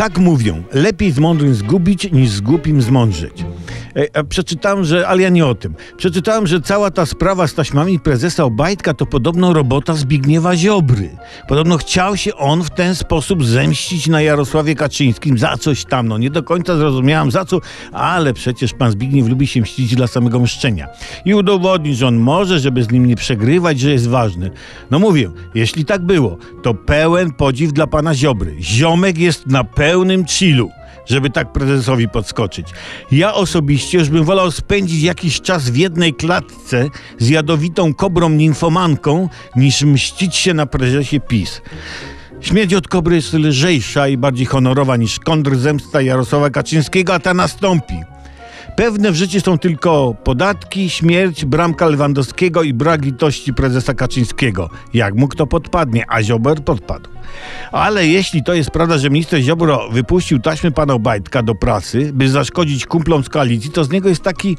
Tak mówią. Lepiej z mądrym zgubić, niż z głupim zmądrzeć. E, przeczytałem, że, ale ja nie o tym. Przeczytałem, że cała ta sprawa z taśmami prezesa Obajtka to podobno robota Zbigniewa Ziobry. Podobno chciał się on w ten sposób zemścić na Jarosławie Kaczyńskim za coś tam. No nie do końca zrozumiałam za co, ale przecież pan Zbigniew lubi się mścić dla samego mszczenia. I udowodnić, że on może, żeby z nim nie przegrywać, że jest ważny. No mówię, jeśli tak było, to pełen podziw dla pana Ziobry. Ziomek jest na pełnym chillu żeby tak prezesowi podskoczyć. Ja osobiście już bym wolał spędzić jakiś czas w jednej klatce z jadowitą kobrą nimfomanką, niż mścić się na prezesie PiS. Śmierć od kobry jest lżejsza i bardziej honorowa niż kontrzemsta Jarosława Kaczyńskiego, a ta nastąpi. Pewne w życiu są tylko podatki, śmierć, bramka Lewandowskiego i brak litości prezesa Kaczyńskiego. Jak mu kto podpadnie, a Ziober podpadł. Ale jeśli to jest prawda, że minister Ziobro wypuścił taśmy pana Obajtka do pracy, by zaszkodzić kumplom z koalicji, to z niego jest taki...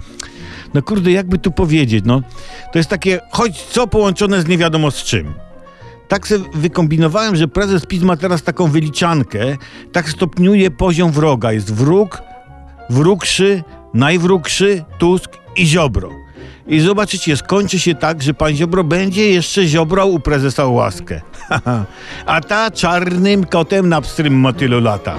No kurde, jakby tu powiedzieć, no. To jest takie, choć co połączone z nie wiadomo z czym. Tak sobie wykombinowałem, że prezes PiS ma teraz taką wyliczankę, tak stopniuje poziom wroga. Jest wróg, wrógszy, najwrógszy, Tusk i Ziobro. I zobaczycie, skończy się tak, że pan Ziobro będzie jeszcze ziobrał u prezesa łaskę. A ta czarnym kotem na pstrym motylu lata.